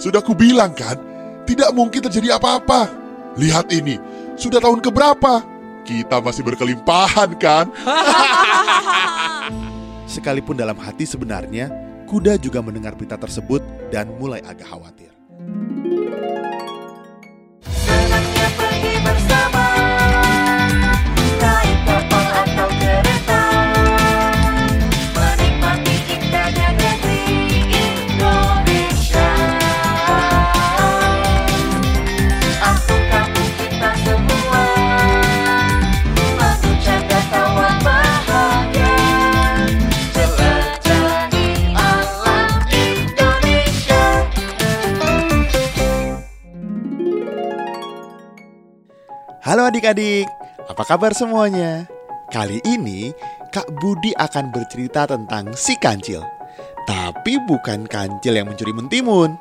Sudah kubilang kan, tidak mungkin terjadi apa-apa. Lihat ini, sudah tahun keberapa? Kita masih berkelimpahan kan? Sekalipun dalam hati sebenarnya, kuda juga mendengar berita tersebut dan mulai agak khawatir. Halo adik-adik, apa kabar semuanya? Kali ini Kak Budi akan bercerita tentang si kancil. Tapi bukan kancil yang mencuri mentimun,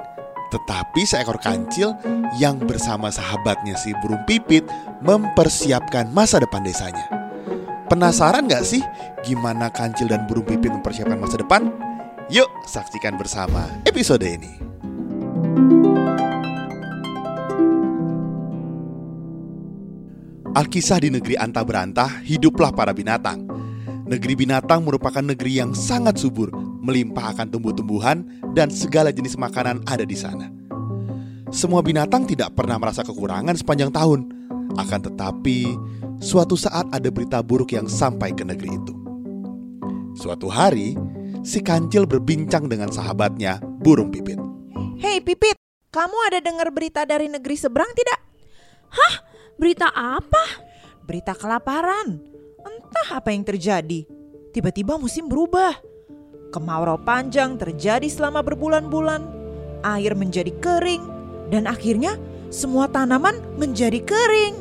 tetapi seekor kancil yang bersama sahabatnya si burung pipit mempersiapkan masa depan desanya. Penasaran gak sih gimana kancil dan burung pipit mempersiapkan masa depan? Yuk saksikan bersama episode ini. Alkisah di negeri Anta Berantah, hiduplah para binatang. Negeri binatang merupakan negeri yang sangat subur, melimpah akan tumbuh-tumbuhan dan segala jenis makanan ada di sana. Semua binatang tidak pernah merasa kekurangan sepanjang tahun. Akan tetapi, suatu saat ada berita buruk yang sampai ke negeri itu. Suatu hari, si kancil berbincang dengan sahabatnya, burung pipit. Hei Pipit, kamu ada dengar berita dari negeri seberang tidak? Berita apa? Berita kelaparan. Entah apa yang terjadi. Tiba-tiba musim berubah. Kemarau panjang terjadi selama berbulan-bulan. Air menjadi kering dan akhirnya semua tanaman menjadi kering.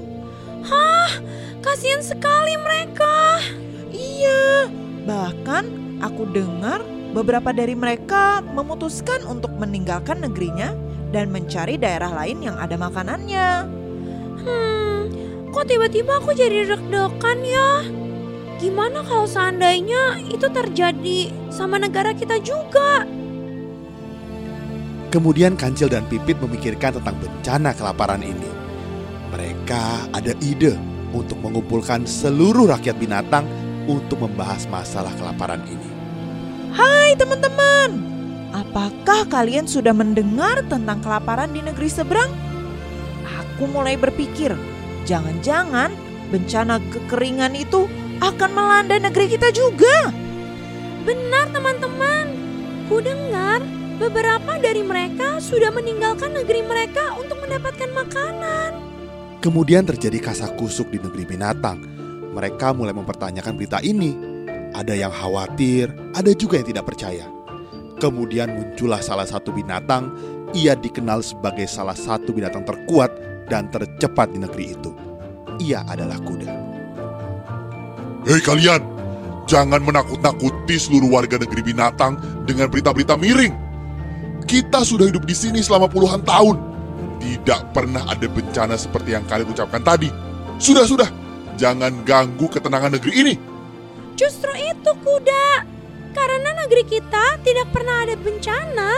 Kasihan sekali mereka. Iya, bahkan aku dengar beberapa dari mereka memutuskan untuk meninggalkan negerinya dan mencari daerah lain yang ada makanannya. Hmm, kok tiba-tiba aku jadi deg-degan ya? Gimana kalau seandainya itu terjadi sama negara kita juga? Kemudian Kancil dan Pipit memikirkan tentang bencana kelaparan ini. Mereka ada ide untuk mengumpulkan seluruh rakyat binatang untuk membahas masalah kelaparan ini. Hai teman-teman, apakah kalian sudah mendengar tentang kelaparan di negeri seberang? Aku mulai berpikir, jangan-jangan bencana kekeringan itu akan melanda negeri kita juga. Benar teman-teman. Ku dengar beberapa dari mereka sudah meninggalkan negeri mereka untuk mendapatkan makanan. Kemudian terjadi kasak kusuk di negeri binatang. Mereka mulai mempertanyakan berita ini. Ada yang khawatir, ada juga yang tidak percaya. Kemudian muncullah salah satu binatang. Ia dikenal sebagai salah satu binatang terkuat dan tercepat di negeri itu. Ia adalah kuda. Hei kalian, jangan menakut-nakuti seluruh warga negeri binatang dengan berita-berita miring. Kita sudah hidup di sini selama puluhan tahun. Tidak pernah ada bencana seperti yang kalian ucapkan tadi. Sudah, sudah. Jangan ganggu ketenangan negeri ini. Justru itu kuda. Karena negeri kita tidak pernah ada bencana,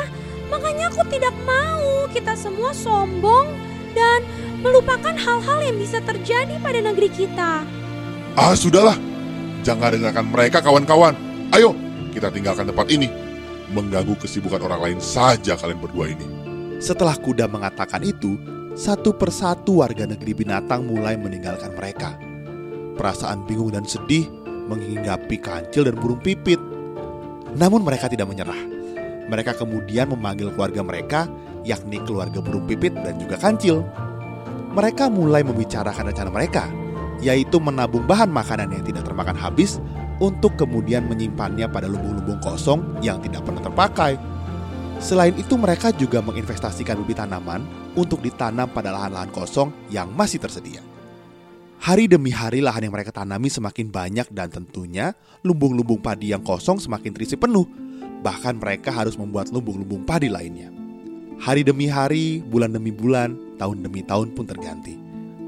makanya aku tidak mau kita semua sombong dan melupakan hal-hal yang bisa terjadi pada negeri kita. Ah, sudahlah. Jangan dengarkan mereka kawan-kawan. Ayo, kita tinggalkan tempat ini. Mengganggu kesibukan orang lain saja kalian berdua ini. Setelah kuda mengatakan itu, satu persatu warga negeri binatang mulai meninggalkan mereka. Perasaan bingung dan sedih menghinggapi kancil dan burung pipit. Namun mereka tidak menyerah. Mereka kemudian memanggil keluarga mereka, yakni keluarga burung pipit dan juga kancil. Mereka mulai membicarakan rencana mereka, yaitu menabung bahan makanan yang tidak termakan habis untuk kemudian menyimpannya pada lubung-lubung kosong yang tidak pernah terpakai. Selain itu mereka juga menginvestasikan bibit tanaman untuk ditanam pada lahan-lahan kosong yang masih tersedia. Hari demi hari lahan yang mereka tanami semakin banyak dan tentunya lumbung-lumbung padi yang kosong semakin terisi penuh. Bahkan mereka harus membuat lumbung-lumbung padi lainnya. Hari demi hari, bulan demi bulan, tahun demi tahun pun terganti.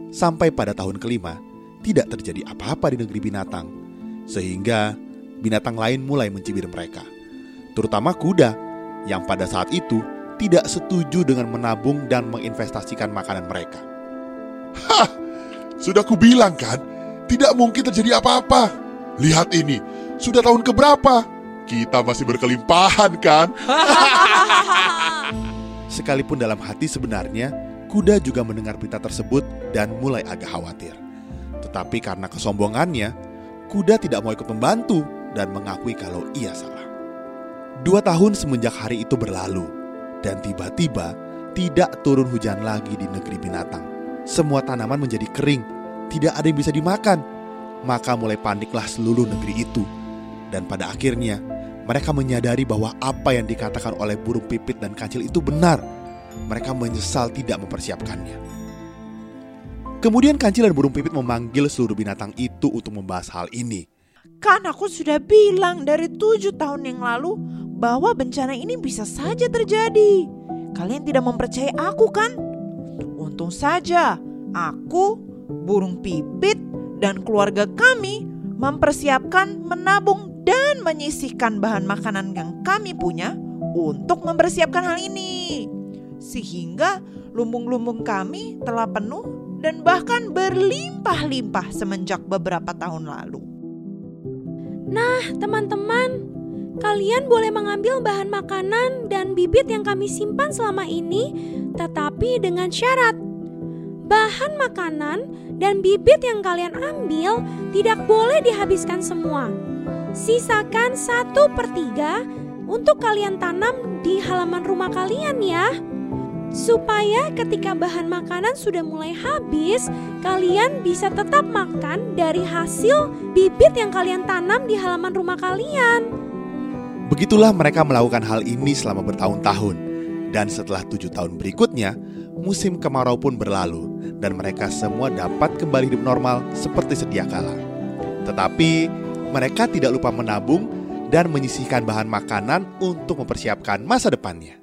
Sampai pada tahun kelima, tidak terjadi apa-apa di negeri binatang. Sehingga binatang lain mulai mencibir mereka. Terutama kuda yang pada saat itu tidak setuju dengan menabung dan menginvestasikan makanan mereka. Hah, sudah kubilang kan, tidak mungkin terjadi apa-apa. Lihat ini, sudah tahun keberapa? Kita masih berkelimpahan kan? Sekalipun dalam hati sebenarnya, kuda juga mendengar berita tersebut dan mulai agak khawatir. Tetapi karena kesombongannya, kuda tidak mau ikut membantu dan mengakui kalau ia salah. Dua tahun semenjak hari itu berlalu, dan tiba-tiba tidak turun hujan lagi di negeri binatang. Semua tanaman menjadi kering, tidak ada yang bisa dimakan. Maka mulai paniklah seluruh negeri itu. Dan pada akhirnya, mereka menyadari bahwa apa yang dikatakan oleh burung pipit dan kancil itu benar. Mereka menyesal tidak mempersiapkannya. Kemudian kancil dan burung pipit memanggil seluruh binatang itu untuk membahas hal ini. Kan aku sudah bilang dari tujuh tahun yang lalu bahwa bencana ini bisa saja terjadi. Kalian tidak mempercayai aku kan? Untung saja aku, burung pipit, dan keluarga kami mempersiapkan menabung dan menyisihkan bahan makanan yang kami punya untuk mempersiapkan hal ini. Sehingga lumbung-lumbung kami telah penuh dan bahkan berlimpah-limpah semenjak beberapa tahun lalu. Nah, teman-teman, kalian boleh mengambil bahan makanan dan bibit yang kami simpan selama ini, tetapi dengan syarat. Bahan makanan dan bibit yang kalian ambil tidak boleh dihabiskan semua. Sisakan satu per tiga untuk kalian tanam di halaman rumah kalian ya. Supaya ketika bahan makanan sudah mulai habis, kalian bisa tetap makan dari hasil bibit yang kalian tanam di halaman rumah kalian. Begitulah mereka melakukan hal ini selama bertahun-tahun. Dan setelah tujuh tahun berikutnya, musim kemarau pun berlalu dan mereka semua dapat kembali hidup normal seperti sedia kala. Tetapi mereka tidak lupa menabung dan menyisihkan bahan makanan untuk mempersiapkan masa depannya.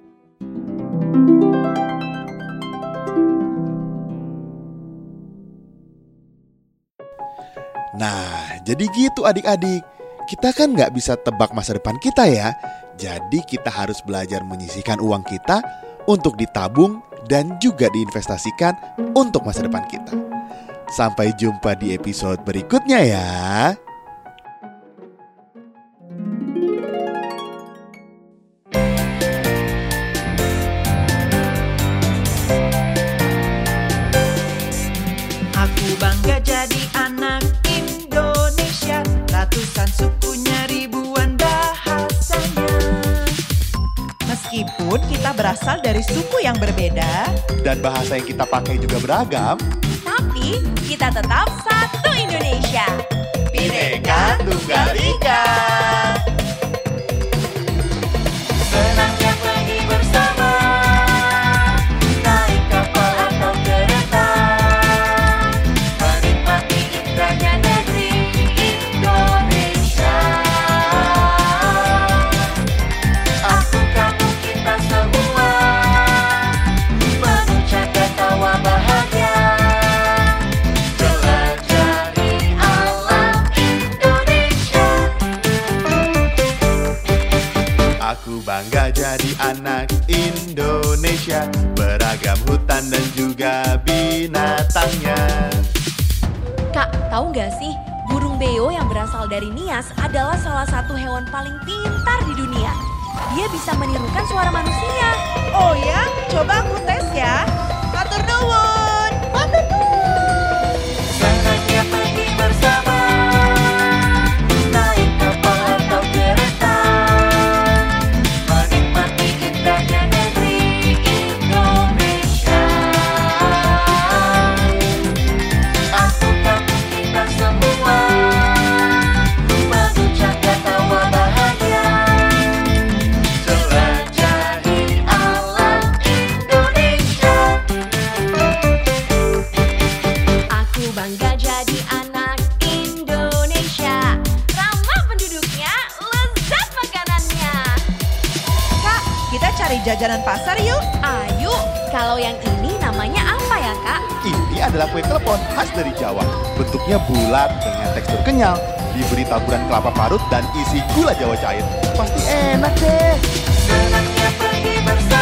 Nah, jadi gitu adik-adik. Kita kan nggak bisa tebak masa depan kita ya. Jadi kita harus belajar menyisihkan uang kita untuk ditabung dan juga diinvestasikan untuk masa depan kita. Sampai jumpa di episode berikutnya ya. Berasal dari suku yang berbeda, Dan bahasa yang kita pakai juga beragam. Tapi kita tetap satu Indonesia. Bineka Tunggal Ika. Tahu nggak sih? Burung beo yang berasal dari Nias adalah salah satu hewan paling pintar di dunia. Dia bisa menirukan suara manusia. oh ya, coba aku tes ya. Matur. Jajanan pasar yuk. Ayo, kalau yang ini namanya apa ya kak? Ini adalah kue telepon khas dari Jawa Bentuknya bulat dengan tekstur kenyal Diberi taburan kelapa parut dan isi gula jawa cair Pasti enak deh Senangnya pergi bersama